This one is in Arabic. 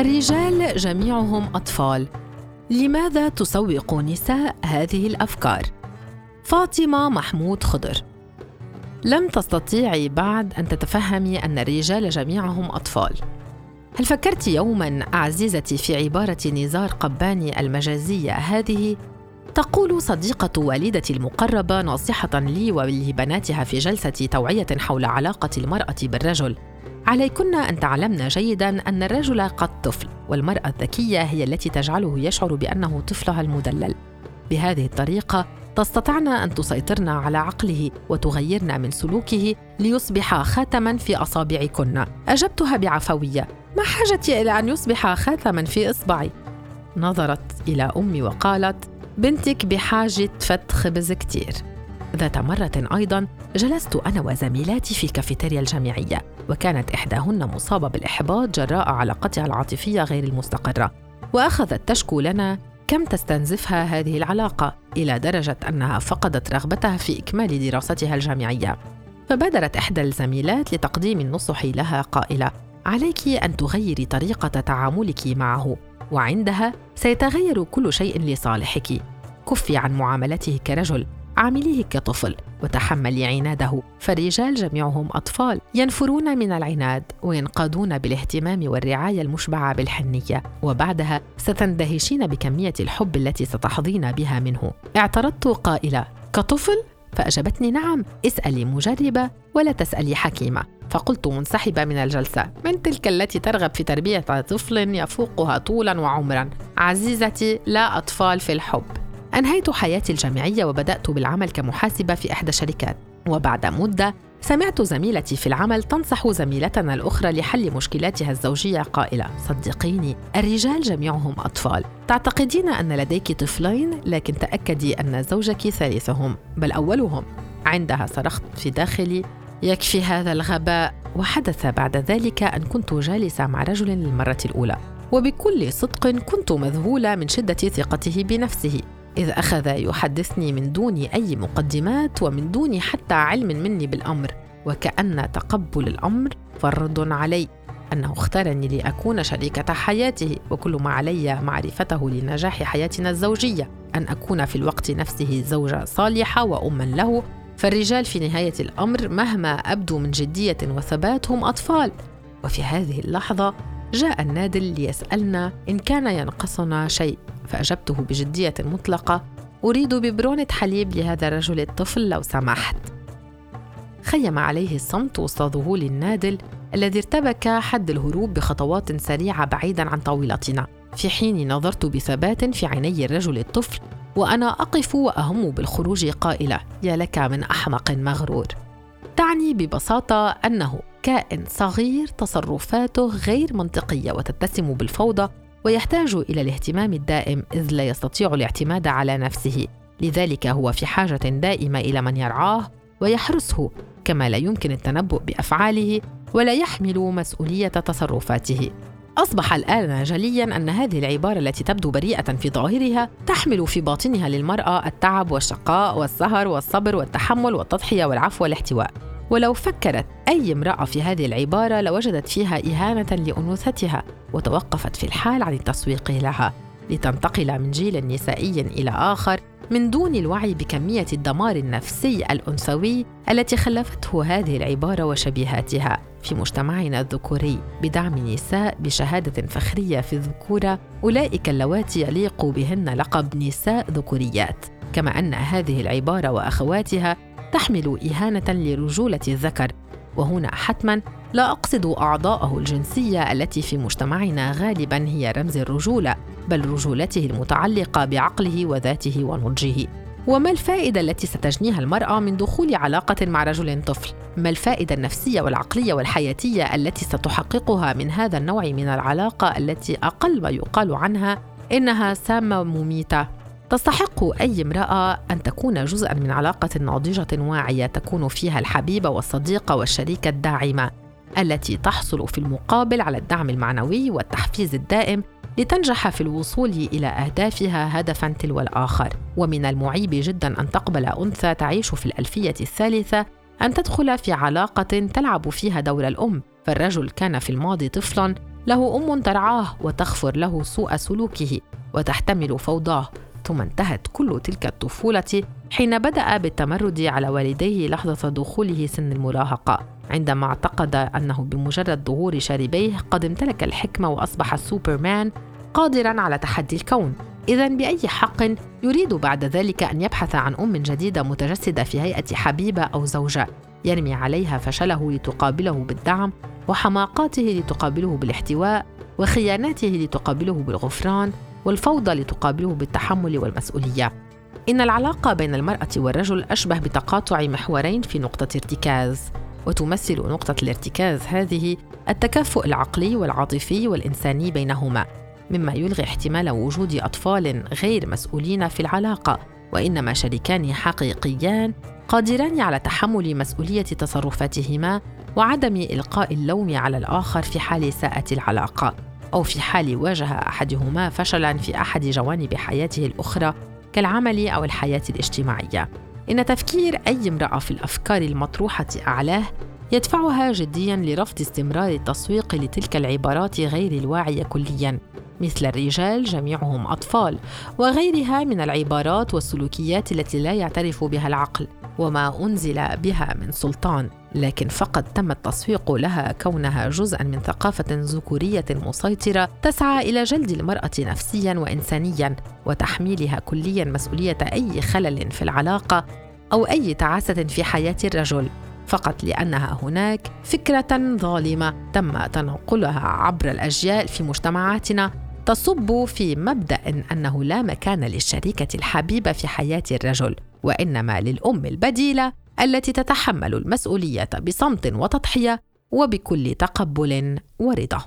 الرجال جميعهم أطفال. لماذا تسوق نساء هذه الأفكار؟ فاطمة محمود خضر. لم تستطيعي بعد أن تتفهمي أن الرجال جميعهم أطفال. هل فكرت يوما عزيزتي في عبارة نزار قباني المجازية هذه؟ تقول صديقة والدتي المقربة ناصحة لي ولبناتها في جلسة توعية حول علاقة المرأة بالرجل. عليكن أن تعلمن جيدا أن الرجل قد طفل والمرأة الذكية هي التي تجعله يشعر بأنه طفلها المدلل. بهذه الطريقة تستطعن أن تسيطرن على عقله وتغيرن من سلوكه ليصبح خاتما في أصابعكن. أجبتها بعفوية. ما حاجتي إلى أن يصبح خاتما في إصبعي؟ نظرت إلى أمي وقالت بنتك بحاجة فت خبز كتير ذات مرة أيضا جلست أنا وزميلاتي في الكافيتيريا الجامعية وكانت إحداهن مصابة بالإحباط جراء علاقتها العاطفية غير المستقرة وأخذت تشكو لنا كم تستنزفها هذه العلاقة إلى درجة أنها فقدت رغبتها في إكمال دراستها الجامعية. فبادرت إحدى الزميلات لتقديم النصح لها قائلة عليك أن تغيري طريقة تعاملك معه وعندها سيتغير كل شيء لصالحك. كفي عن معاملته كرجل عامليه كطفل وتحملي عناده. فالرجال جميعهم أطفال ينفرون من العناد وينقادون بالاهتمام والرعاية المشبعة بالحنية. وبعدها ستندهشين بكمية الحب التي ستحظين بها منه. اعترضت قائلة كطفل؟ فأجابتني نعم اسألي مجربة ولا تسألي حكيمة. فقلت منسحبة من الجلسة. من تلك التي ترغب في تربية طفل يفوقها طولا وعمرا. عزيزتي لا أطفال في الحب. أنهيت حياتي الجامعية وبدأت بالعمل كمحاسبة في إحدى الشركات. وبعد مدة سمعت زميلتي في العمل تنصح زميلتنا الأخرى لحل مشكلاتها الزوجية. قائلة صدقيني الرجال جميعهم أطفال. تعتقدين أن لديك طفلين لكن تأكدي أن زوجك ثالثهم بل أولهم. عندها صرخت في داخلي يكفي هذا الغباء. وحدث بعد ذلك أن كنت جالسة مع رجل للمرة الأولى. وبكل صدق كنت مذهولة من شدة ثقته بنفسه. إذ أخذ يحدثني من دون أي مقدمات ومن دون حتى علم مني بالأمر وكأن تقبل الأمر فرض علي. أنه اختارني لأكون شريكة حياته وكل ما علي معرفته لنجاح حياتنا الزوجية. أن أكون في الوقت نفسه زوجة صالحة وأما له. فالرجال في نهاية الأمر مهما أبدوا من جدية وثبات هم أطفال. وفي هذه اللحظة جاء النادل ليسألنا إن كان ينقصنا شيء. فأجبته بجدية مطلقة. أريد ببرونة حليب لهذا الرجل الطفل لو سمحت. خيم عليه الصمت وسط ذهول النادل الذي ارتبك حد الهروب بخطوات سريعة بعيدا عن طاولتنا. في حين نظرت بثبات في عيني الرجل الطفل وأنا أقف وأهم بالخروج قائلة يا لك من أحمق مغرور. تعني ببساطة أنه كائن صغير تصرفاته غير منطقية وتتسم بالفوضى ويحتاج إلى الاهتمام الدائم إذ لا يستطيع الاعتماد على نفسه. لذلك هو في حاجة دائمة إلى من يرعاه ويحرسه كما لا يمكن التنبؤ بأفعاله ولا يحمل مسؤولية تصرفاته. أصبح الآن جليا أن هذه العبارة التي تبدو بريئة في ظاهرها تحمل في باطنها للمرأة التعب والشقاء والسهر والصبر والتحمل والتضحية والعفو والاحتواء. ولو فكرت أي امرأة في هذه العبارة لوجدت فيها إهانة لأنوثتها وتوقفت في الحال عن التسويق لها لتنتقل من جيل نسائي إلى آخر من دون الوعي بكمية الدمار النفسي الأنثوي التي خلفته هذه العبارة وشبيهاتها في مجتمعنا الذكوري بدعم نساء بشهادة فخرية في الذكورة أولئك اللواتي يليق بهن لقب نساء ذكوريات. كما أن هذه العبارة وأخواتها تحمل إهانة لرجولة الذكر. وهنا حتما لا أقصد أعضاءه الجنسية التي في مجتمعنا غالبا هي رمز الرجولة بل رجولته المتعلقة بعقله وذاته ونضجه. وما الفائدة التي ستجنيها المرأة من دخول علاقة مع رجل طفل؟ ما الفائدة النفسية والعقلية والحياتية التي ستحققها من هذا النوع من العلاقة التي أقل ما يقال عنها إنها سامة مميتة تستحق أي امرأة أن تكون جزءا من علاقة ناضجة واعية تكون فيها الحبيبة والصديقة والشريكة الداعمة التي تحصل في المقابل على الدعم المعنوي والتحفيز الدائم لتنجح في الوصول إلى أهدافها هدفا تلو الآخر. ومن المعيب جدا أن تقبل أنثى تعيش في الألفية الثالثة أن تدخل في علاقة تلعب فيها دور الأم. فالرجل كان في الماضي طفلا له أم ترعاه وتغفر له سوء سلوكه وتحتمل فوضاه. ثم انتهت كل تلك الطفولة حين بدأ بالتمرد على والديه لحظة دخوله سن المراهقة عندما اعتقد أنه بمجرد ظهور شاربيه قد امتلك الحكمة وأصبح سوبرمان قادرا على تحدي الكون. اذا بأي حق يريد بعد ذلك أن يبحث عن أم جديدة متجسدة في هيئة حبيبة أو زوجة يرمي عليها فشله لتقابله بالدعم وحماقاته لتقابله بالاحتواء وخياناته لتقابله بالغفران والفوضى لتقابله بالتحمل والمسؤولية. إن العلاقة بين المرأة والرجل أشبه بتقاطع محورين في نقطة ارتكاز وتمثل نقطة الارتكاز هذه التكافؤ العقلي والعاطفي والإنساني بينهما مما يلغي احتمال وجود أطفال غير مسؤولين في العلاقة وإنما شريكان حقيقيان قادران على تحمل مسؤولية تصرفاتهما وعدم إلقاء اللوم على الآخر في حال ساءت العلاقة. أو في حال واجه أحدهما فشلا في أحد جوانب حياته الأخرى كالعمل أو الحياة الاجتماعية. إن تفكير أي امرأة في الأفكار المطروحة أعلاه يدفعها جديا لرفض استمرار التسويق لتلك العبارات غير الواعية كليا مثل الرجال جميعهم أطفال وغيرها من العبارات والسلوكيات التي لا يعترف بها العقل وما أنزل بها من سلطان. لكن فقط تم التسويق لها كونها جزءا من ثقافة ذكورية مسيطرة تسعى إلى جلد المرأة نفسيا وانسانيا وتحميلها كليا مسؤولية أي خلل في العلاقة أو أي تعاسة في حياة الرجل. فقط لأنها هناك فكرة ظالمة تم تنقلها عبر الأجيال في مجتمعاتنا تصب في مبدأ أنه لا مكان للشريكة الحبيبة في حياة الرجل وإنما للأم البديلة التي تتحمل المسؤولية بصمت وتضحية وبكل تقبل ورضا.